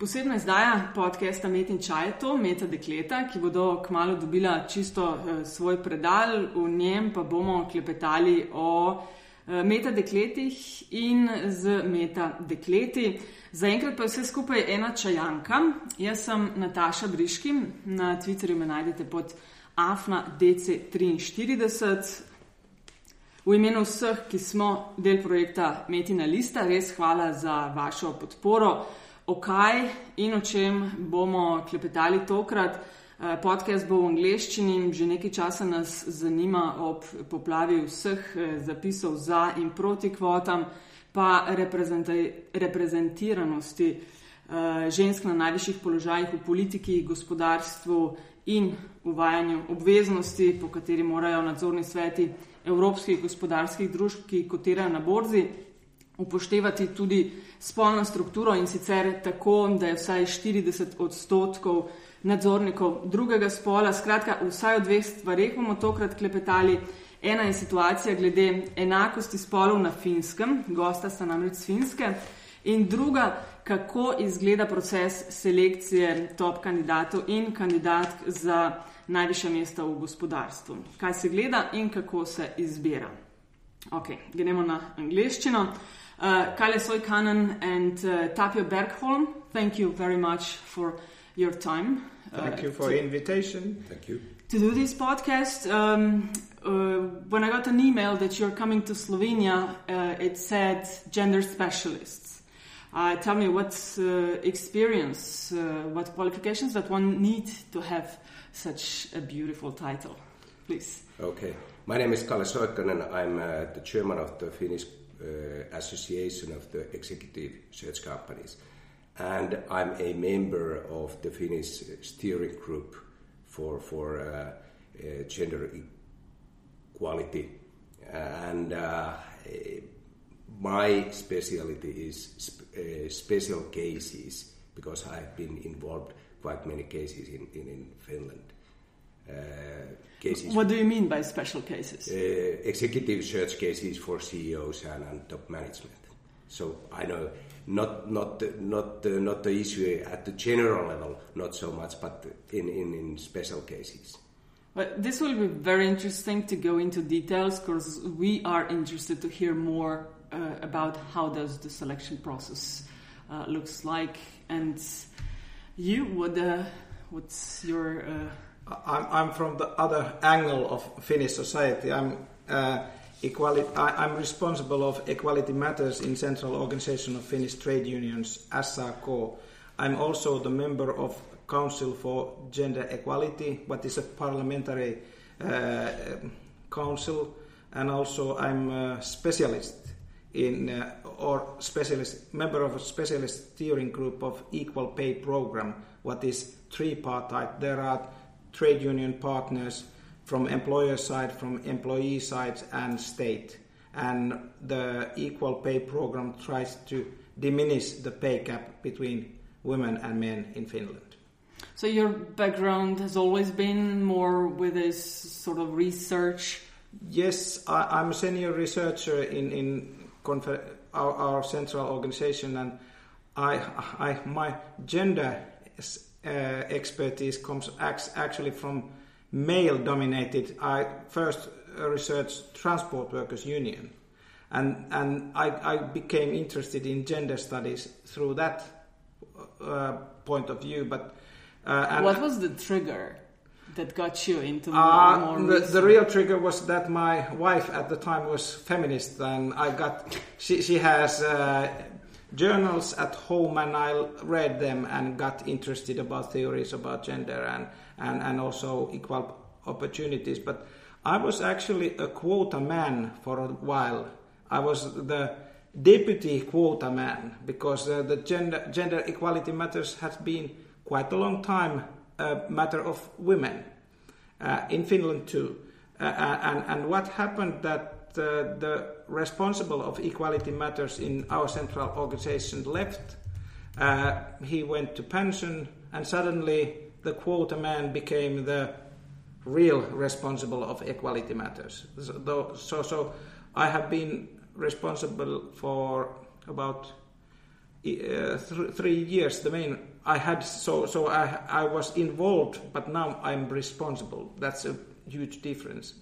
Posebna izdaja podcasta Met in Čaj to, Meta Dekleta, ki bodo kmalo dobila čisto uh, svoj predal, v njem pa bomo klepetali o uh, Meta Dekletih in z Meta Dekleti. Zaenkrat pa je vse skupaj ena čajanka. Jaz sem Nataša Briški, na Twitterju me najdete pod AFNADC43. V imenu vseh, ki smo del projekta Metina Lista, res hvala za vašo podporo o kaj in o čem bomo klepetali tokrat. Eh, podcast bo v angleščini in že nekaj časa nas zanima ob poplavi vseh eh, zapisov za in proti kvotam, pa reprezentiranosti eh, žensk na najvišjih položajih v politiki, gospodarstvu in uvajanju obveznosti, po kateri morajo nadzorni sveti evropskih gospodarskih družb, ki kotirajo na borzi, upoštevati tudi spolno strukturo in sicer tako, da je vsaj 40 odstotkov nadzornikov drugega spola. Skratka, vsaj o dveh stvareh bomo tokrat klepetali. Ena je situacija glede enakosti spolov na finskem, gosta sta namreč z finske, in druga, kako izgleda proces selekcije top kandidatov in kandidatk za najviše mesta v gospodarstvu. Kaj se gleda in kako se izbira. Ok, gremo na angliščino. Uh, Kalle Soikkanen and uh, Tapio Bergholm, thank you very much for your time. Thank uh, you for the invitation. Thank you. To do this podcast, um, uh, when I got an email that you're coming to Slovenia, uh, it said gender specialists. Uh, tell me what experience, what qualifications that one need to have such a beautiful title, please. Okay, my name is Kalle Soikkanen. I'm the chairman of the Finnish uh, association of the executive search companies. And I'm a member of the Finnish steering group for, for uh, uh, gender equality. And my specialty is sp- special cases because I've been involved quite many cases in, in, in Finland. Uh, cases. What do you mean by special cases? Uh, executive search cases for CEOs and, and, top management. So I know not not not uh, not the issue at the general level, not so much, but in in, in special cases. But this will be very interesting to go into details because we are interested to hear more uh, about how does the selection process uh, looks like and you what uh, what's your I'm, I'm from the other angle of Finnish society. I'm uh, equality. I, am responsible of equality matters in central organization of Finnish trade unions SAK. I'm also the member of Council for Gender Equality, what is a parliamentary uh, council, and also I'm a specialist in uh, or specialist member of a specialist steering group of equal pay program, what is tripartite. There are trade union partners from employer side, from employee side, and state. And the equal pay program tries to diminish the pay gap between women and men in Finland. So your background has always been more with this sort of research. Yes, I, am a senior researcher in in our, our, central organization, and I, I my gender expertise comes actually from male dominated. I first researched Transport Workers Union, and, and I, I became interested in gender studies through that uh, point of view. But uh, what was the trigger? that got you into uh, more, the, the, real trigger was that my wife at the time was feminist and i got she, she has uh, journals at home and I read them and got interested about theories about gender and, and, and also equal opportunities. But I was actually a quota man for a while. I was the deputy quota man because uh, the gender, gender equality matters has been quite a long time a matter of women uh, in Finland too. Uh, and, and what happened that uh, the responsible of equality matters in our central organization left. Uh, he went to pension, and suddenly the quota man became the real responsible of equality matters. So, so, so I have been responsible for about uh, th- three years, the main I had so so I I was involved, but now I'm responsible. That's a huge difference.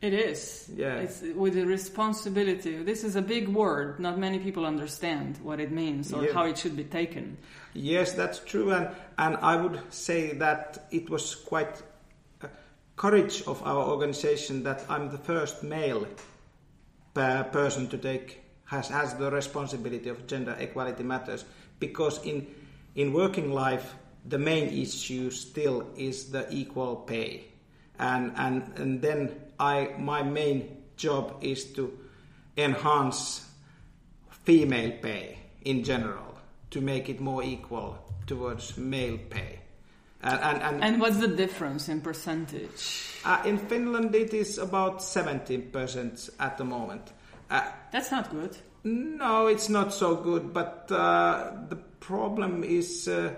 It is. Yeah. It's with the responsibility. This is a big word. Not many people understand what it means or Yeah. how it should be taken. Yes, that's true, and and I would say that it was quite courage of our organization that I'm the first male per person to take has has the responsibility of gender equality matters because in in working life the main issue still is the equal pay and and and then I my main job is to enhance female pay in general to make it more equal towards male pay. And, and, and, And what's the difference in percentage? uh, in Finland, it is about 17% at the moment. Uh, That's not good. no, it's not so good, but uh, the problem is uh,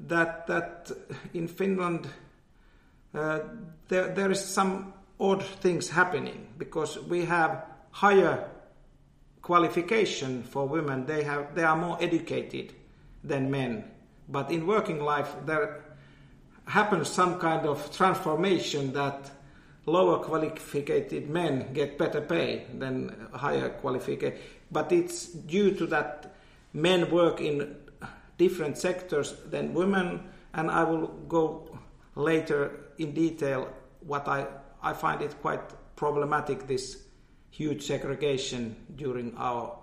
that that in Finland uh, there there is some odd things happening because we have higher qualification for women. They have they are more educated than men, but in working life there happens some kind of transformation that lower qualified men get better pay than higher qualified. But it's due to that men work in different sectors than women, and I will go later in detail what I, I find it quite problematic this huge segregation during our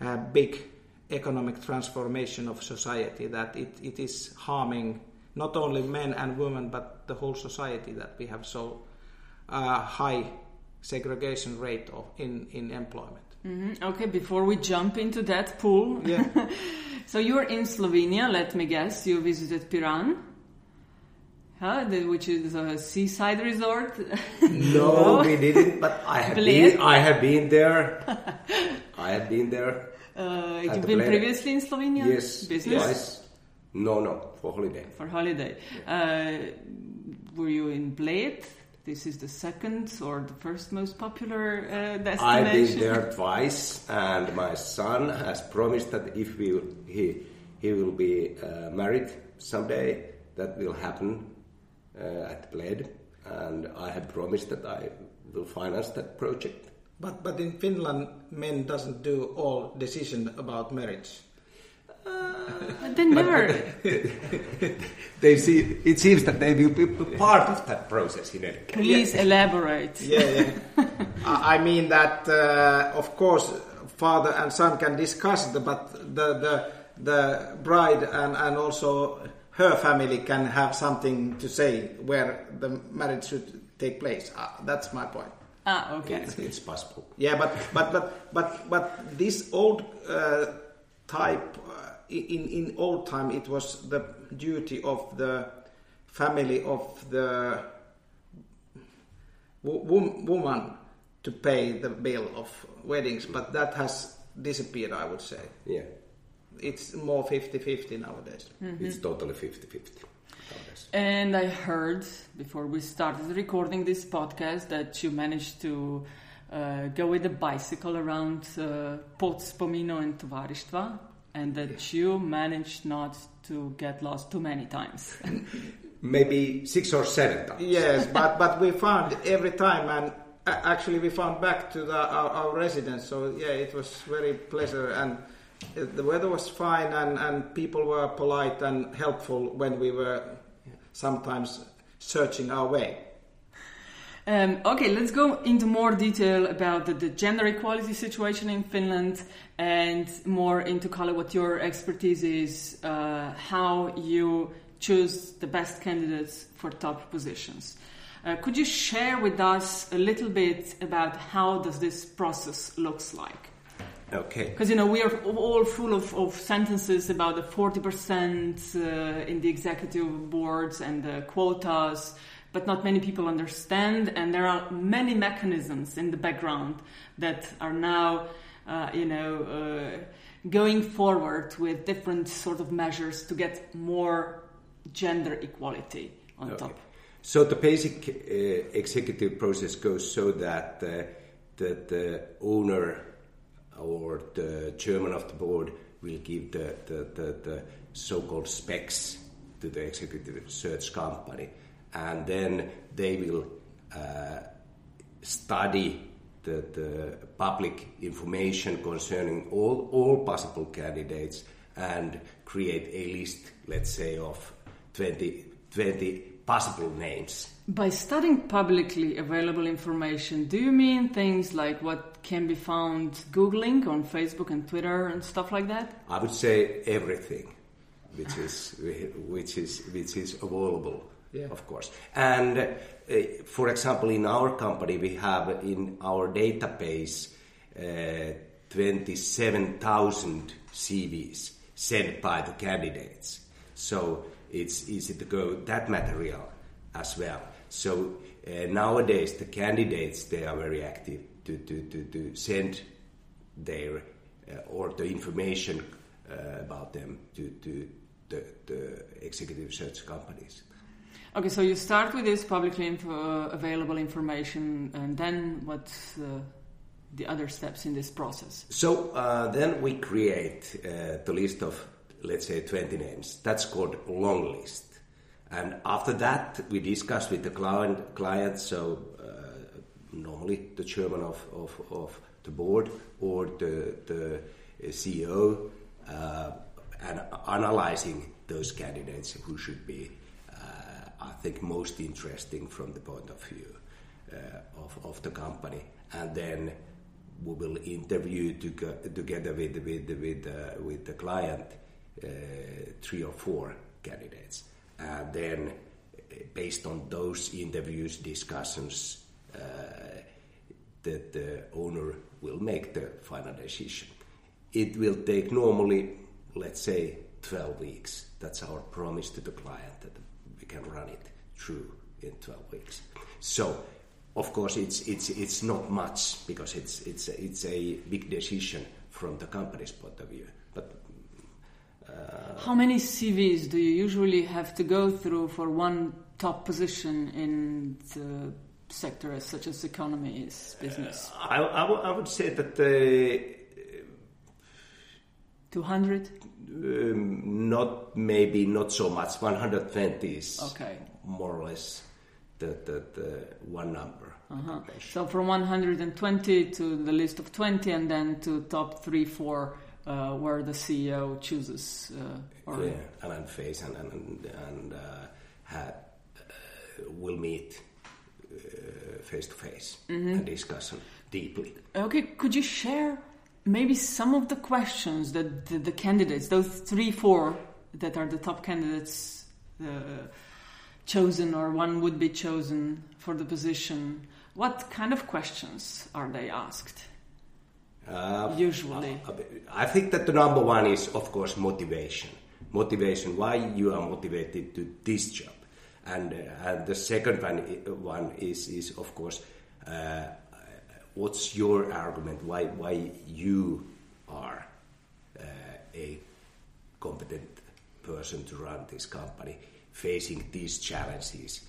uh, big economic transformation of society that it, it is harming not only men and women but the whole society that we have so uh, high segregation rate of in, in employment. hmm Okay, before we jump into that pool. Yeah. so you're in Slovenia, let me guess. You visited Piran, huh? the, which is a seaside resort. No, we didn't. But I have Bled? been. I have been there. I have been there. Uh, you've been Bled. previously in Slovenia? Yes, Business? twice. No, no, for holiday. For holiday. Uh, were you in Bled? This is the second or the first most popular uh, destination. I've been there twice, and my son has promised that if we he he will be uh, married someday, that will happen at Bled, and I have promised that I will finance that project. But, but in Finland, men doesn't do all decision about marriage. But they never. They see. It seems that they will be part of that process in any case. Please elaborate. Yeah, yeah. I I mean that, uh, of course, father and son can discuss, the, but the, the, the bride and, and also her family can have something to say where the marriage should take place. Uh, that's my point. Ah, okay. It's, it's possible. Yeah, but but but but but this old uh, type uh, in in old time it was the duty of the family of the wo- woman to pay the bill of weddings, but that has disappeared. I would say Yeah, it's more 50-50 nowadays. it's totally 50-50 nowadays. And I heard before we started recording this podcast that you managed to uh, go with a bicycle around uh, Pot Spominov and Tovarištva, and that you managed not to get lost too many times. Maybe six or seven times. Yes, but but we found every time, and actually we found back to the, our, our residence. So yeah, it was very pleasant, and the weather was fine, and, and people were polite and helpful when we were sometimes searching our way. Um, okay, let's go into more detail about the, the gender equality situation in Finland and more into color what your expertise is, uh, how you choose the best candidates for top positions. Uh, could you share with us a little bit about how does this process looks like? Okay. Because you know we are all full of, of sentences about the forty percent uh, in the executive boards and the quotas, but not many people understand. And there are many mechanisms in the background that are now, uh, you know, uh, going forward with different sort of measures to get more gender equality on top. So the basic uh, executive process goes so that uh, that the owner or the chairman of the board will give the, the, the, the so-called specs to the executive search company, and then they will uh, study the, the public information concerning all, all possible candidates and create a list, let's say, of 20, 20 possible names. By studying publicly available information, do you mean things like what can be found Googling on Facebook and Twitter and stuff like that? I would say everything which is, which is, which is available yeah. of course. And uh, for example, in our company, we have in our database uh, 27,000 CVs sent by the candidates. So it's easy to go that material as well. So uh, nowadays, the candidates they are very active to, to, to, to send their uh, or the information uh, about them to, to the, the executive search companies. Okay, so you start with this publicly info, available information, and then what's uh, the other steps in this process? So uh, then we create uh, the list of, let's say, 20 names. That's called long list. And after that, we discuss with the client, client so uh, normally the chairman of, of, of the board or the, the CEO, uh, and analyzing those candidates who should be I think, most interesting from the point of view uh, of, of the company. And then we will interview to together with, with, with, uh, with the client uh, three or four candidates. And then, uh, based on those interviews, discussions, uh, that the owner will make the final decision. It will take normally, let's say, 12 weeks. That's our promise to the client that we can run it through in 12 weeks. So, of course, it's, it's, it's not much because it's, it's, it's a big decision from the company's point of view. But uh, how many CVs do you usually have to go through for one top position in the sector, such as economy is business? Uh, I, I, w- I would say that the 200 um, not maybe not so much 120 is okay. more or less the, the, the one number uh-huh. so from 120 to the list of 20 and then to top 3 4 uh, where the CEO chooses uh, or yeah, and face and, and, and uh, had, uh, will meet face to face and discuss deeply okay could you share maybe some of the questions that the, the, candidates, those three, four that are the top candidates uh, chosen or one would be chosen for the position, what kind of questions are they asked? Uh, Usually, uh, I think that the number one is, of course, motivation. Motivation. Why you are motivated to this job, and, uh, and the second one, one is, is of course, uh, what's your argument why why you are uh, a competent person to run this company facing these challenges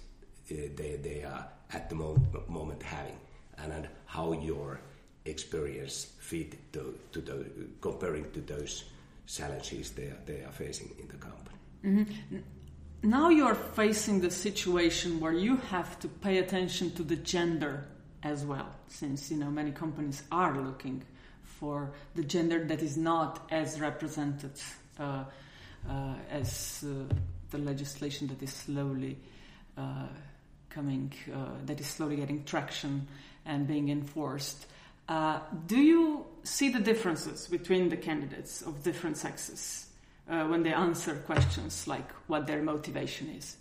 uh, they, they are at the moment, moment having and, and how your experience fit to, to the, comparing to those challenges they are, they are facing in the company. Mm-hmm. Now you are facing the situation where you have to pay attention to the gender as well, since you know many companies are looking for the gender that is not as represented uh, uh, as uh, the legislation that is slowly uh, coming, uh, that is slowly getting traction and being enforced. Uh, do you see the differences between the candidates of different sexes when they answer questions like what their motivation is?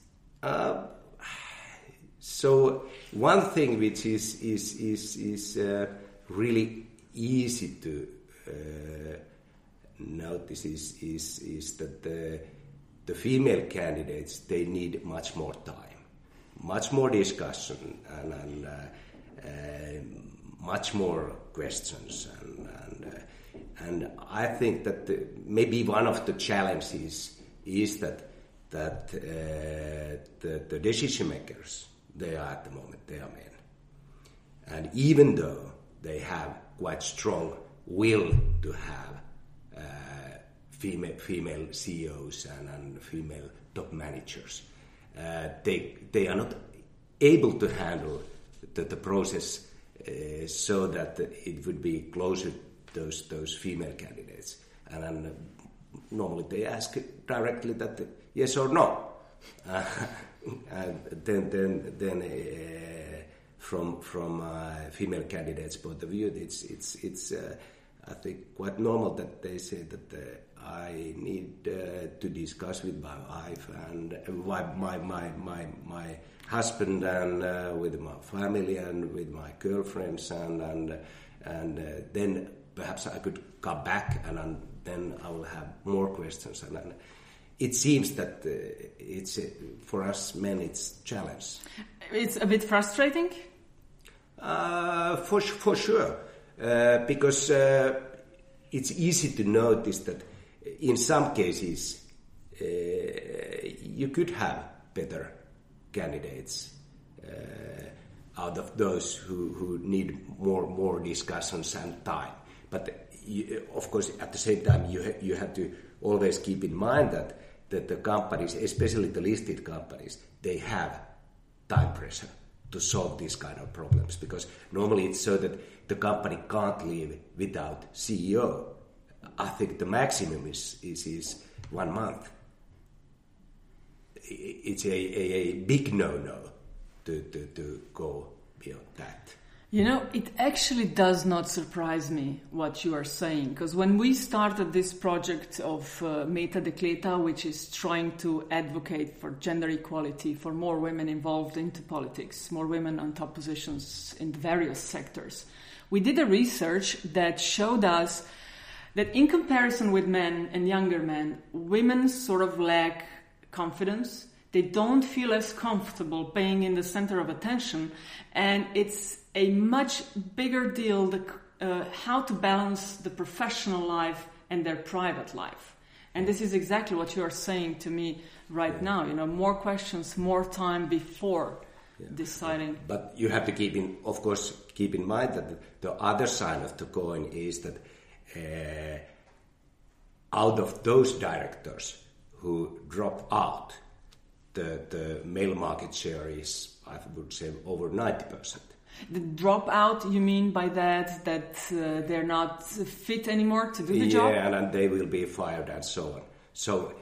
So one thing which is is is is uh, really easy to uh, notice is is is that the the female candidates they need much more time, much more discussion, and, and uh, uh much more questions, and and, uh, and I think that the, maybe one of the challenges is that that uh, the, the decision makers they are at the moment, they are men. And even though they have quite strong will to have uh, female, female CEOs and, and female top managers. Uh, they, they are not able to handle the, the process uh, so that it would be closer to those, those female candidates. And, and normally they ask directly that yes or no. Uh, and then, then, then uh, from from uh, female candidates' point of view, it's it's it's uh, I think quite normal that they say that uh, I need uh, to discuss with my wife and my my my my, my husband and uh, with my family and with my girlfriends and and and uh, then perhaps I could come back and, and then I will have more questions and. and it seems that it's for us men it's challenge. It's a bit frustrating uh, for, for sure, uh, because uh, it's easy to notice that in some cases uh, you could have better candidates uh, out of those who, who need more more discussions and time. But you, of course, at the same time, you ha- you have to always keep in mind that that the companies, especially the listed companies, they have time pressure to solve these kind of problems because normally it's so that the company can't live without CEO. I think the maximum is, is, is one month. It's a, a, a big no no to, to, to go beyond that. You know, it actually does not surprise me what you are saying, because when we started this project of uh, Meta Dekleta, which is trying to advocate for gender equality, for more women involved into politics, more women on top positions in various sectors, we did a research that showed us that in comparison with men and younger men, women sort of lack confidence. They don't feel as comfortable being in the center of attention, and it's a much bigger deal the, uh, how to balance the professional life and their private life. And this is exactly what you are saying to me right yeah. now. You know, more questions, more time before yeah. deciding. But you have to keep in, of course, keep in mind that the other side of the coin is that uh, out of those directors who drop out, the, the male market share is, I would say, over 90%. The dropout, you mean by that that uh, they're not fit anymore to do the yeah, job? Yeah, and, and they will be fired and so on. So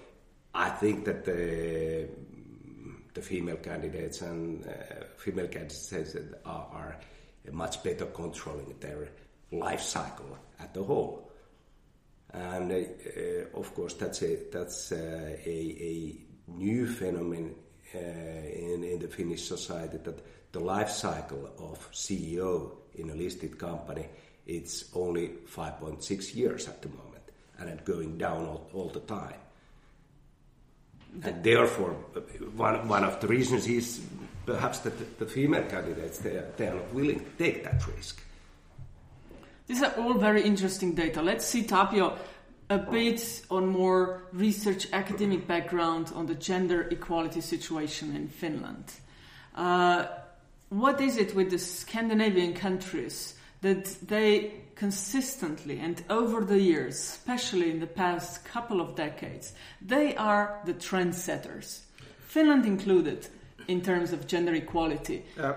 I think that the the female candidates and uh, female candidates are, are, much better controlling their life cycle at the whole. And uh, of course, that's a that's uh, a, a new phenomenon uh, in in the Finnish society that the life cycle of CEO in a listed company, it's only 5.6 years at the moment, and it's going down all, all the time. And therefore, one, one of the reasons is perhaps that the, the female candidates they are, they are not willing to take that risk. These are all very interesting data. Let's see, Tapio, a bit on more research academic background on the gender equality situation in Finland. Uh, what is it with the Scandinavian countries that they consistently and over the years, especially in the past couple of decades, they are the trendsetters, Finland included, in terms of gender equality? Uh,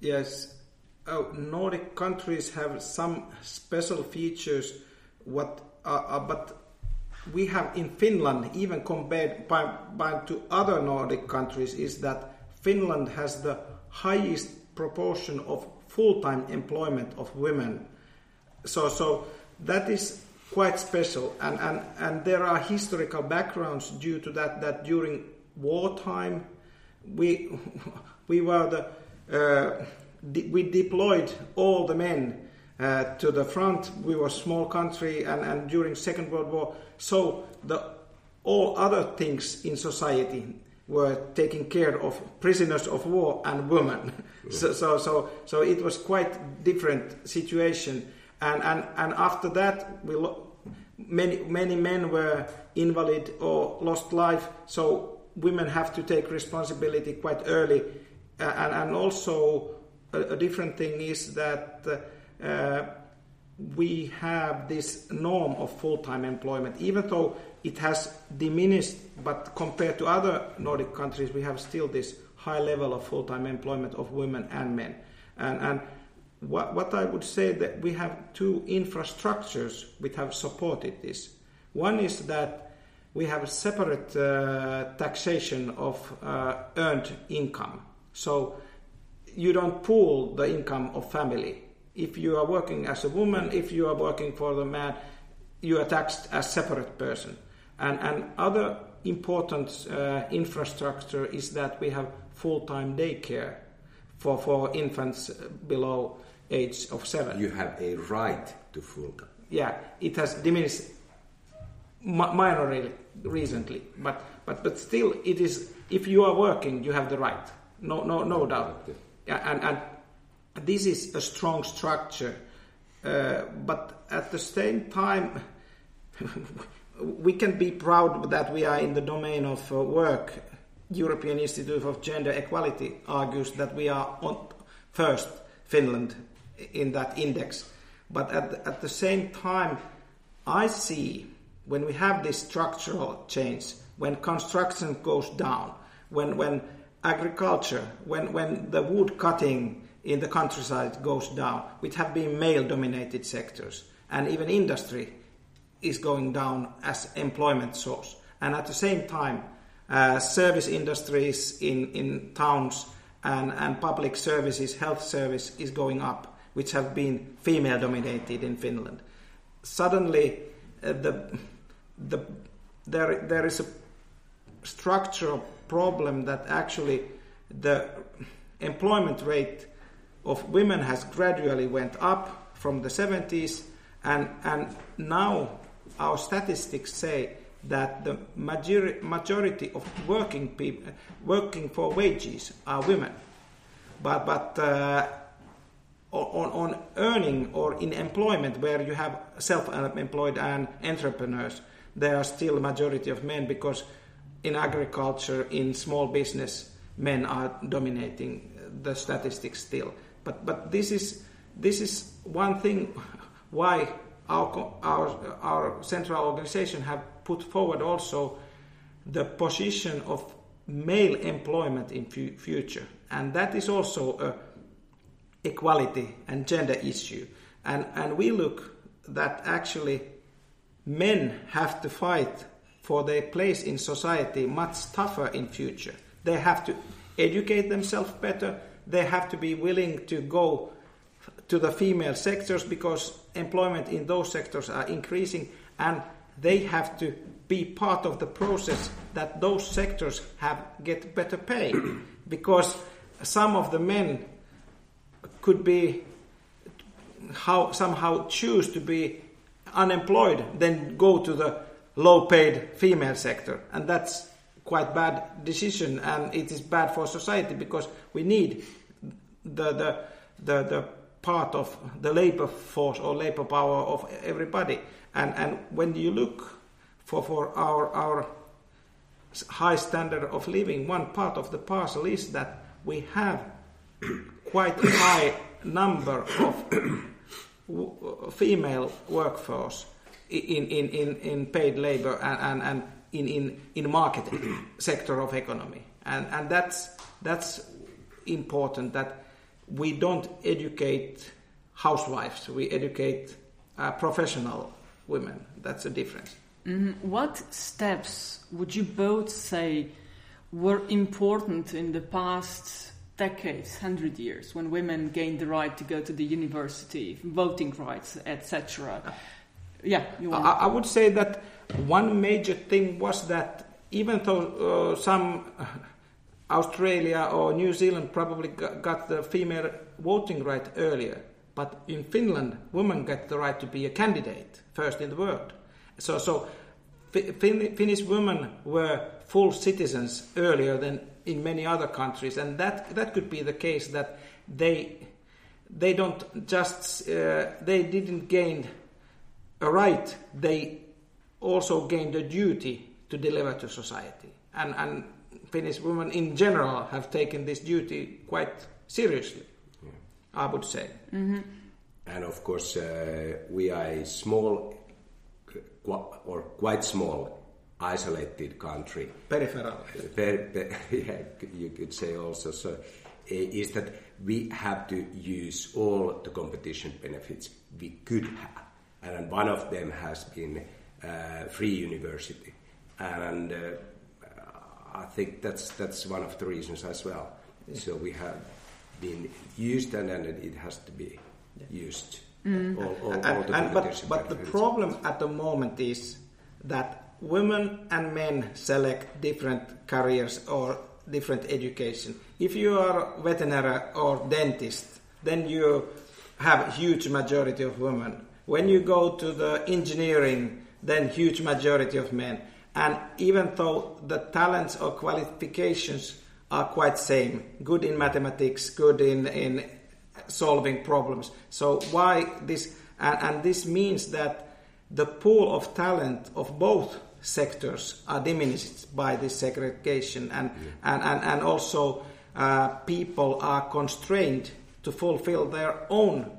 yes. Oh, Nordic countries have some special features, what, uh, uh, but we have in Finland, even compared by, by to other Nordic countries, is that Finland has the highest proportion of full-time employment of women. So, so that is quite special, and, and, and there are historical backgrounds due to that. That during wartime, we we were the uh, de- we deployed all the men uh, to the front. We were a small country, and, and during Second World War, so the all other things in society were taking care of prisoners of war and women. So, so, so, so it was quite different situation. And, and, and after that, we lo- many, many men were invalid or lost life. So women have to take responsibility quite early. Uh, and, and also a, a, different thing is that uh, we have this norm of full-time employment, even though it has diminished, but compared to other Nordic countries, we have still this high level of full-time employment of women and men. And, and what, what I would say that we have two infrastructures which have supported this. One is that we have a separate uh, taxation of uh, earned income. So you don't pool the income of family. If you are working as a woman, if you are working for the man, you are taxed as separate person. And, and other important uh, infrastructure is that we have full-time daycare for, for infants below age of seven. You have a right to full time. Yeah, it has diminished minorly recently, but, but, but still it is, if you are working, you have the right. No, no, no doubt. Yeah, and, and this is a strong structure, uh, but at the same time, we can be proud that we are in the domain of uh, work. European Institute of Gender Equality argues that we are on first Finland in that index. But at, at the same time, I see when we have this structural change, when construction goes down, when, when agriculture, when, when the wood cutting in the countryside goes down, which have been male dominated sectors, and even industry is going down as employment source. And at the same time, uh, service industries in, in towns and, and public services, health service is going up, which have been female dominated in Finland. Suddenly, uh, the, the, there, there is a structural problem that actually the employment rate of women has gradually went up from the 70s and, and now our statistics say that the majority, majority of working people working for wages are women. But but uh, on, on earning or in employment where you have self-employed and entrepreneurs there are still majority of men because in agriculture in small business men are dominating the statistics still but but this is this is one thing why our, our, our central organization have put forward also the position of male employment in fu- future. And that is also a equality and gender issue. And and we look that actually men have to fight for their place in society much tougher in future. They have to educate themselves better they have to be willing to go to the female sectors because employment in those sectors are increasing and they have to be part of the process that those sectors have get better pay. Because some of the men could be how somehow choose to be unemployed then go to the low paid female sector. And that's quite bad decision and it is bad for society because we need the the the, the part of the labor force or labor power of everybody. And, and when you look for, for our, our high standard of living, one part of the parcel is that we have quite a high number of female workforce in, in, in, in paid labor and, and, and in, in, in market sector of economy. And, and that's, that's important that we don't educate housewives, we educate uh, professional women. That's a difference. Mm-hmm. What steps would you both say were important in the past decades, hundred years, when women gained the right to go to the university, voting rights, etc.? Yeah, I, I, would say that one major thing was that even though uh, some Australia or New Zealand probably got the female voting right earlier, but in Finland, women get the right to be a candidate first in the world. So, so fin- Finnish women were full citizens earlier than in many other countries, and that that could be the case that they they don't just uh, they didn't gain a right; they also gained a duty to deliver to society, and and Finnish women in general have taken this duty quite seriously, yeah. I would say. Mm-hmm. and of course, uh, we are a small or quite small isolated country. Peripheral. Per, per, yeah, you could say also. So, is that we have to use all the competition benefits we could have, and one of them has been uh, free university, and uh, I think that's that's one of the reasons as well. So we have been used, and, and it has to be used. Mm. All, all, all and, and but, but the problem at the moment is that women and men select different careers or different education. If you are a veterinary or dentist, then you have huge majority of women. When you go to the engineering, then huge majority of men. And even though the talents or qualifications are quite same, good in mathematics, good in, in solving problems. So why this, and, and this means that the pool of talent of both sectors are diminished by this segregation and, yeah. and, and, and also uh, people are constrained to fulfill their own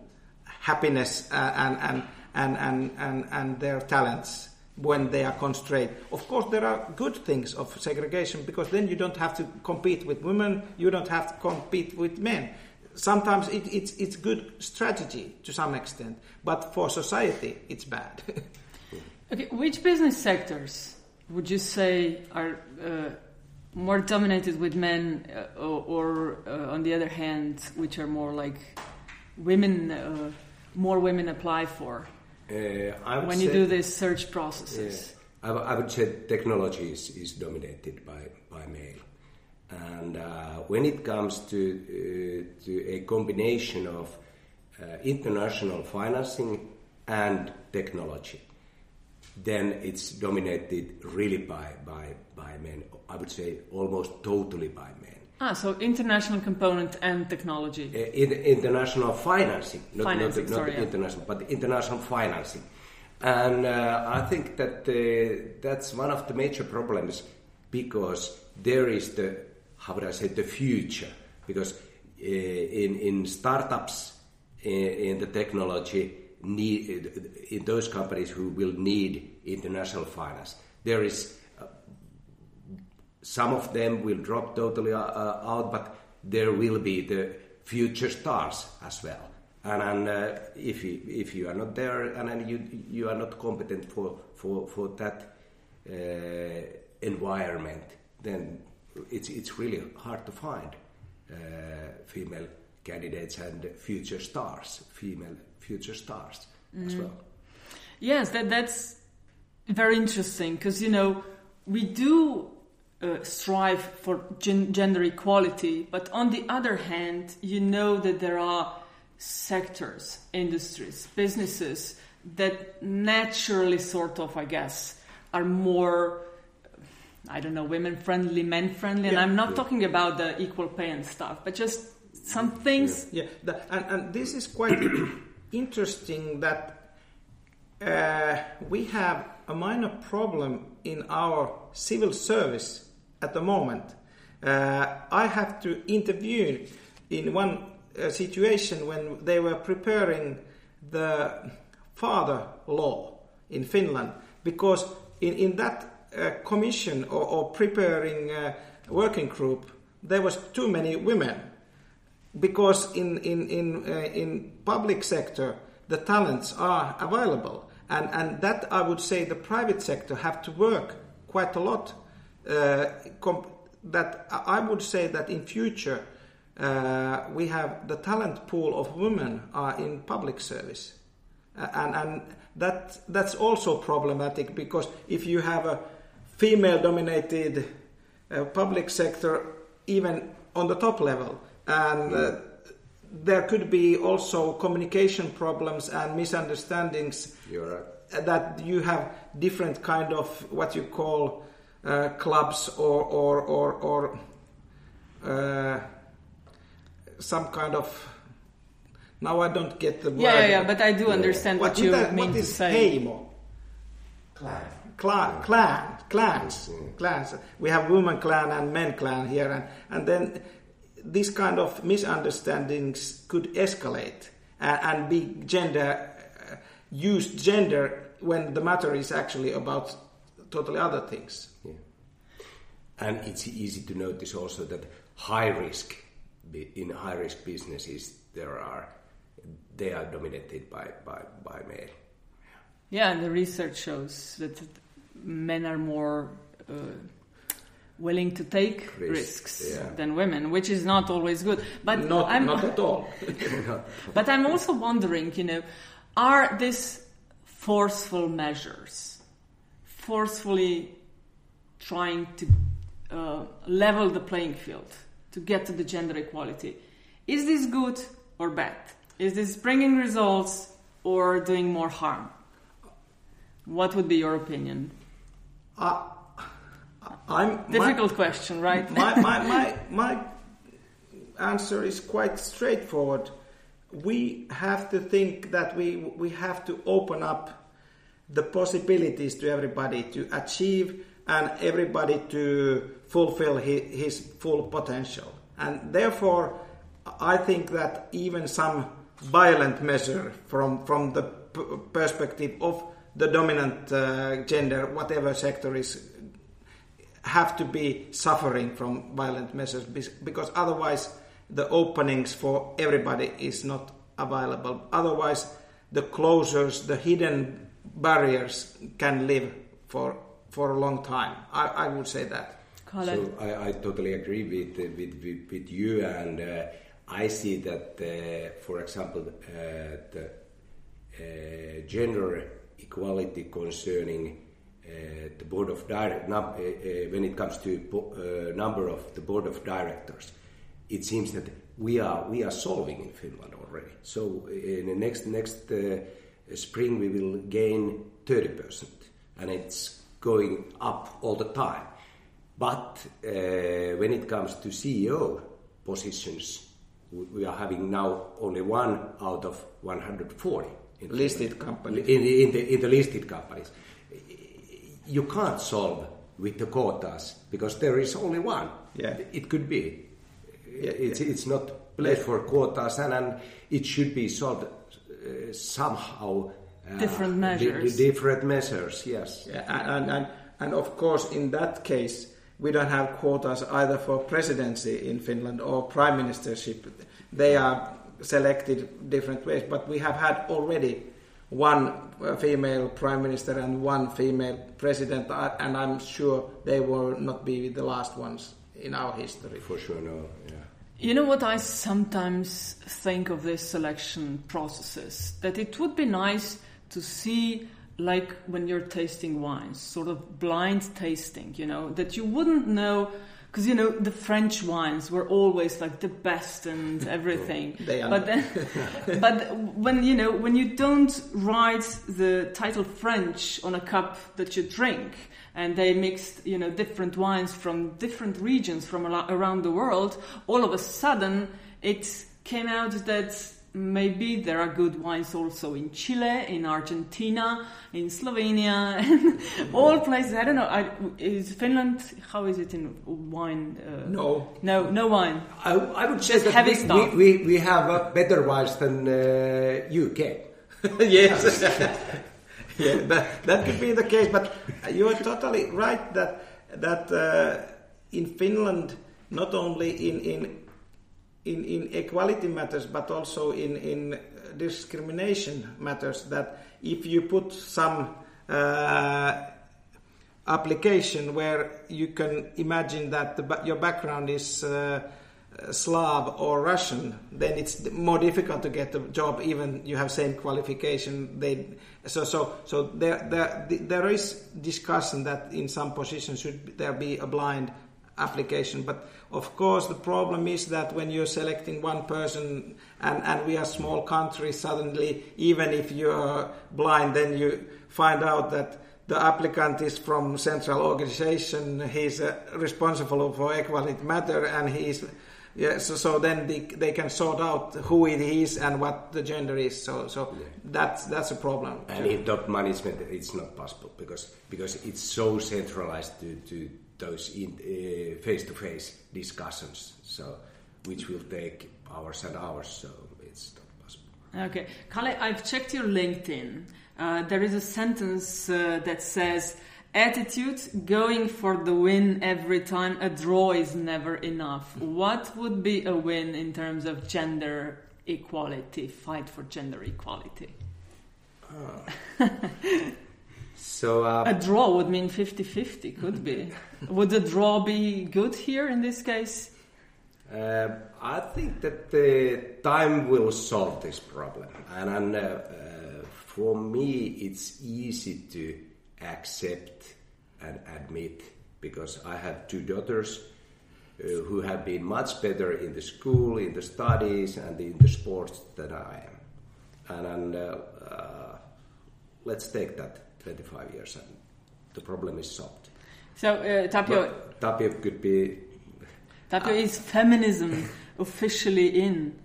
happiness uh, and, and, and, and, and, and their talents when they are constrained. Of course, there are good things of segregation because then you don't have to compete with women, you don't have to compete with men. Sometimes it, it's, it's good strategy to some extent, but for society, it's bad. okay, which business sectors would you say are uh, more dominated with men, uh, or, uh, on the other hand, which are more like women, uh, more women apply for? Uh, when you do these search processes? I, would say technology is, is dominated by, by male. And uh, when it comes to, uh, to a combination of uh, international financing and technology, then it's dominated really by, by, by men. I would say almost totally by men. Ah, so international component and technology. Uh, in, international financing, not, financing, not, not sorry, international, yeah. but international financing. And uh, I think that uh, that's one of the major problems because there is the, how would I say, the future. Because uh, in, in startups, in, in the technology, need, in those companies who will need international finance, there is some of them will drop totally uh, uh, out, but there will be the future stars as well. And, and uh, if you if you are not there and, and you you are not competent for for for that uh, environment, then it's it's really hard to find uh, female candidates and future stars, female future stars mm. as well. Yes, that that's very interesting because you know we do uh, strive for gen- gender equality, but on the other hand, you know that there are sectors, industries, businesses that naturally, sort of, I guess, are more. I don't know, women friendly, men friendly, yeah. and I'm not yeah. talking about the equal pay and stuff, but just some things. Yeah, yeah. The, and, and this is quite interesting that uh, we have a minor problem in our civil service at the moment. Uh, I have to interview in one uh, situation when they were preparing the father law in Finland because in, in that uh, commission or, or preparing uh, working group there was too many women because in in in uh, in public sector the talents are available and and that I would say the private sector have to work quite a lot that I would say that in future uh, we have the talent pool of women are in public service, uh, and and that that's also problematic because if you have a female-dominated uh, public sector, even on the top level, and uh, there could be also communication problems and misunderstandings. Right. That you have different kind of what you call uh, clubs or or or, or uh, some kind of now I don't get the word. Yeah, yeah, yeah but I do yeah. understand what, what you that, mean what is to say. Heimo? Clan. Clan, clan, clans, clans. We have women clan and men clan here, and, and then these kind of misunderstandings could escalate. and, and be gender uh, use gender when the matter is actually about totally other things. And it's easy to notice also that high risk in high risk businesses there are they are dominated by by, by male. Yeah, and the research shows that men are more uh, willing to take risks yeah. than women, which is not always good. But not, I'm, not at all. but I'm also wondering, you know, are these forceful measures forcefully trying to uh, level the playing field to get to the gender equality? Is this good or bad? Is this bringing results or doing more harm? What would be your opinion? Uh, I'm, Difficult my, question, right? my, my, my, my answer is quite straightforward. We have to think that we, we have to open up the possibilities to everybody to achieve and everybody to fulfill his, his full potential. And therefore, I think that even some violent measure from, from the perspective of the dominant uh, gender, whatever sector is, have to be suffering from violent measures because otherwise the openings for everybody is not available. Otherwise, the closures, the hidden barriers can live for for a long time. I, I would say that. So I, I, totally agree with, with, with, with you, and uh, I see that, uh, for example, uh, the uh, gender equality concerning uh, the board of direct uh, when it comes to number of the board of directors, it seems that we are we are solving in Finland already. So in the next next spring we will gain 30 percent, and it's going up all the time. But uh, when it comes to CEO positions, we are having now only one out of 140 in listed companies. In the, in, the, in the listed companies. You can't solve with the quotas because there is only one. Yeah. It could be. Yeah, it's, yeah. it's not place for quotas and, and it should be solved uh, somehow. Uh, different measures. different measures, yes. Yeah, and, and, and of course, in that case, we don't have quotas either for presidency in Finland or prime ministership. They are selected different ways, but we have had already one uh, female prime minister and one female president, uh, and I'm sure they will not be the last ones in our history. For sure, no. Yeah. You know what I sometimes think of these selection processes? That it would be nice to see like when you're tasting wines, sort of blind tasting, you know, that you wouldn't know because you know the French wines were always like the best and everything. they are. But then, but when you know when you don't write the title French on a cup that you drink, and they mixed you know different wines from different regions from around the world, all of a sudden it came out that maybe there are good wines also in Chile, in Argentina, in Slovenia, and all places. I don't know. I, is Finland? How is it in wine? Uh, no, no, no wine. I, I would say that heavy we, stuff. We, we, we have uh, better wines than uh, UK. yes. yeah, that, that could be the case, but you are totally right that that uh, in Finland, not only in in in, in equality matters, but also in, in discrimination matters, that if you put some uh, application where you can imagine that the, your background is uh, Slav or Russian, then it's more difficult to get a job. Even you have same qualification. They so so so there there there is discussion that in some positions should there be a blind application. But of course, the problem is that when you're selecting one person, and, and we are small country, suddenly, even if you're blind, then you find out that the applicant is from central organization, he's uh, responsible for equality matter, and he's yeah, so, so then they, they can sort out who it is and what the gender is. So, so yeah. that's that's a problem. And in top management, it's not possible because because it's so centralized to, to those uh, face-to-face discussions, so which will take hours and hours. So it's not possible. Okay, Kalle, I've checked your LinkedIn. Uh, there is a sentence uh, that says, attitude going for the win every time a draw is never enough what would be a win in terms of gender equality fight for gender equality oh. so uh, a draw would mean 50-50 could be. Would the draw be good here in this case? Uh, i think that the time will solve this problem. And, and uh, uh, for me it's easy to accept and admit because I have two daughters uh, who have been much better in the school, in the studies, and in the sports than I am. And, and uh, uh, let's take that 25 years, and the problem is solved. So, uh, Tapio. But Tapio could be. Tapio is feminism officially in?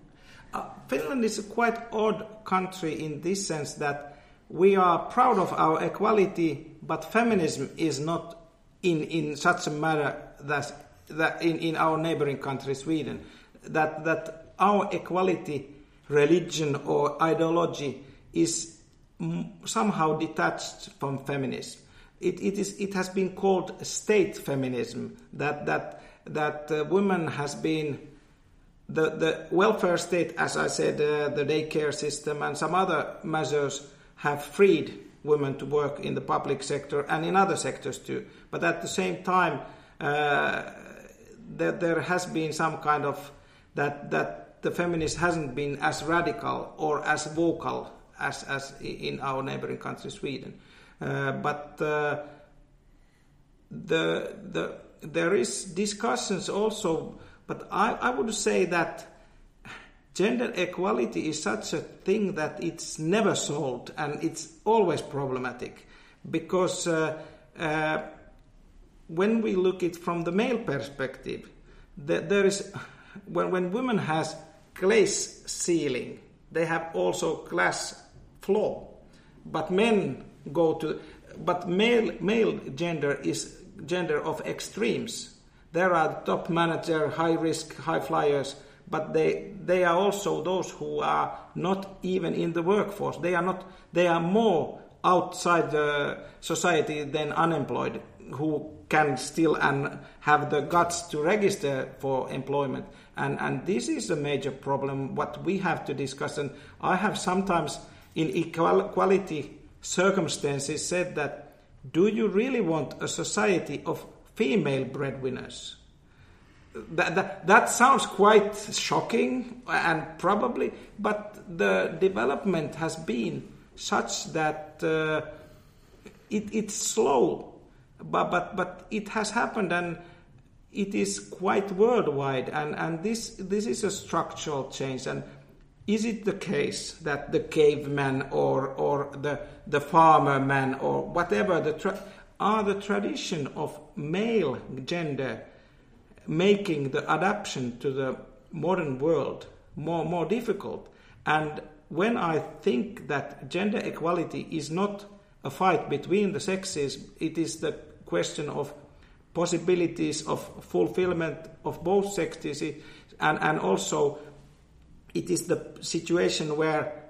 Uh, Finland is a quite odd country in this sense that we are proud of our equality, but feminism is not in, in such a manner that, that in, in our neighboring country, Sweden, that, that our equality, religion, or ideology is somehow detached from feminism. It, it, is, it has been called state feminism, that, that, that uh, women has been the, the welfare state, as I said, uh, the daycare system and some other measures have freed women to work in the public sector and in other sectors too. But at the same time, uh, there, there has been some kind of that that the feminist hasn't been as radical or as vocal as as in our neighboring country Sweden. Uh, but uh, the the there is discussions also. But I, I would say that gender equality is such a thing that it's never solved and it's always problematic because uh, uh, when we look it from the male perspective, the, there is when, when women has glass ceiling, they have also glass floor, but men go to but male male gender is gender of extremes. There are top manager, high risk, high flyers but they they are also those who are not even in the workforce. They are not. They are more outside the society than unemployed who can still and have the guts to register for employment. And and this is a major problem. What we have to discuss. And I have sometimes in equality circumstances said that do you really want a society of female breadwinners? that, that, that sounds quite shocking and probably, but the development has been such that uh, it, it's slow, but, but, but it has happened and it is quite worldwide and, and this, this is a structural change and is it the case that the caveman or, or the, the farmer man or whatever the tra- are the tradition of male gender making the adaptation to the modern world more more difficult. And when I think that gender equality is not a fight between the sexes, it is the question of possibilities of fulfillment of both sexes, and, and also it is the situation where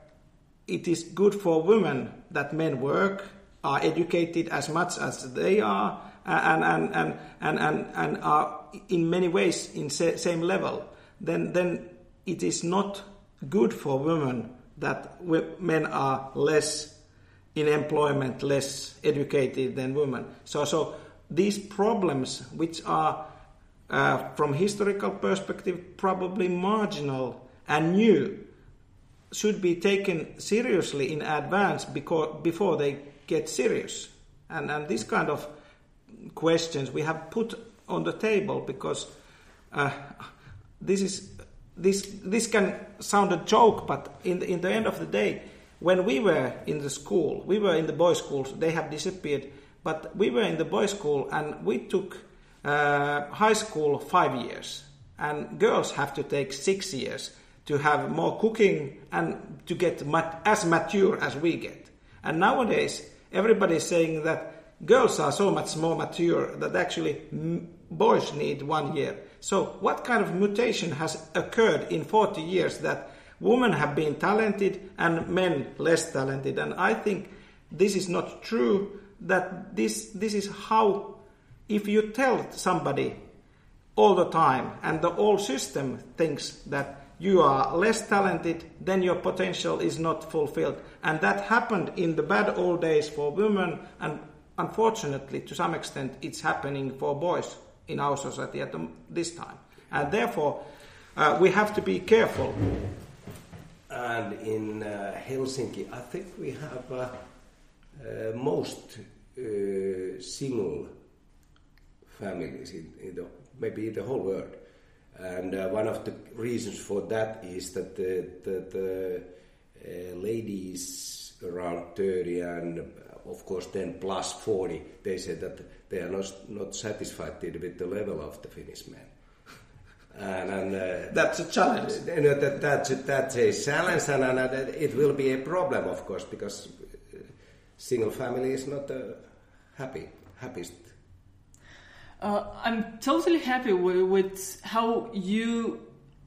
it is good for women that men work, are educated as much as they are, and, and, and, and, and, and are in many ways in sa- same level, then, then it is not good for women that men are less in employment, less educated than women. So, so these problems, which are uh, from historical perspective probably marginal and new, should be taken seriously in advance because, before they get serious. And, and this kind of questions we have put on the table because uh, this is this this can sound a joke, but in the, in the end of the day, when we were in the school, we were in the boys' schools. They have disappeared, but we were in the boys' school, and we took uh, high school five years, and girls have to take six years to have more cooking and to get mat- as mature as we get. And nowadays, everybody is saying that girls are so much more mature that actually boys need one year. So, what kind of mutation has occurred in 40 years that women have been talented and men less talented. And I think this is not true. That this this is how, if you tell somebody all the time, and the whole system thinks that you are less talented, then your potential is not fulfilled. And that happened in the bad old days for women, and unfortunately, to some extent, it's happening for boys in our society at this time. And therefore, uh, we have to be careful. And in uh, Helsinki, I think we have uh, uh most uh, single families in, in the, maybe in the whole world. And uh, one of the reasons for that is that the, the, the uh, ladies around 30 and of course then plus 40, they say that they are not, not satisfied with the level of the Finnish men. And, and uh, that's a challenge. You know, that, that's, a, that's a challenge, and, and uh, it will be a problem, of course, because uh, single family is not uh, happy, happiest uh, I'm totally happy with, with how you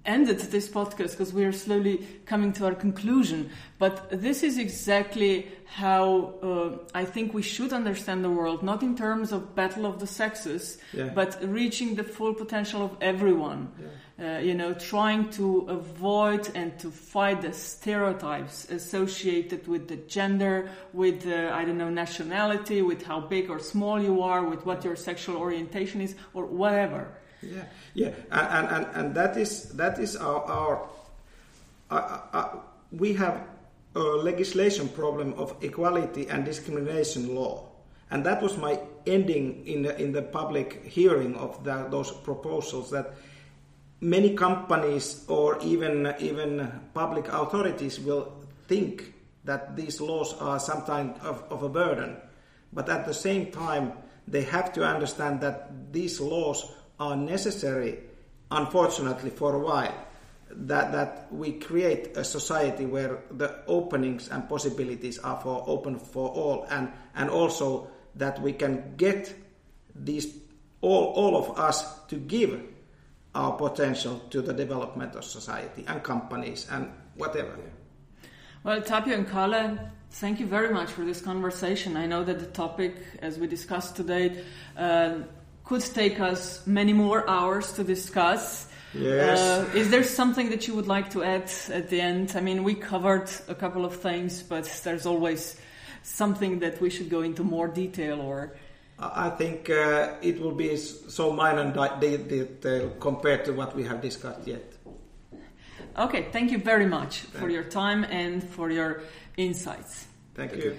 ended this podcast because we are slowly coming to our conclusion. But this is exactly how uh, I think we should understand the world, not in terms of battle of the sexes, yeah. but reaching the full potential of everyone. Yeah. Uh, you know, trying to avoid and to fight the stereotypes associated with the gender, with uh, I don't know nationality, with how big or small you are, with what your sexual orientation is, or whatever. Yeah, yeah, and and, and that is that is our our uh, uh, we have a legislation problem of equality and discrimination law, and that was my ending in the, in the public hearing of the, those proposals that many companies or even even public authorities will think that these laws are sometimes of, of a burden, but at the same time they have to understand that these laws are necessary, unfortunately, for a while. That, that we create a society where the openings and possibilities are for open for all, and, and also that we can get these all, all of us to give our potential to the development of society and companies and whatever. Well, Tapio and Kalle, thank you very much for this conversation. I know that the topic, as we discussed today, uh, could take us many more hours to discuss. Yes. Uh, is there something that you would like to add at the end? I mean, we covered a couple of things, but there's always something that we should go into more detail or. I think uh, it will be so minor detail compared to what we have discussed yet. Okay, thank you very much for your time and for your insights. Thank you.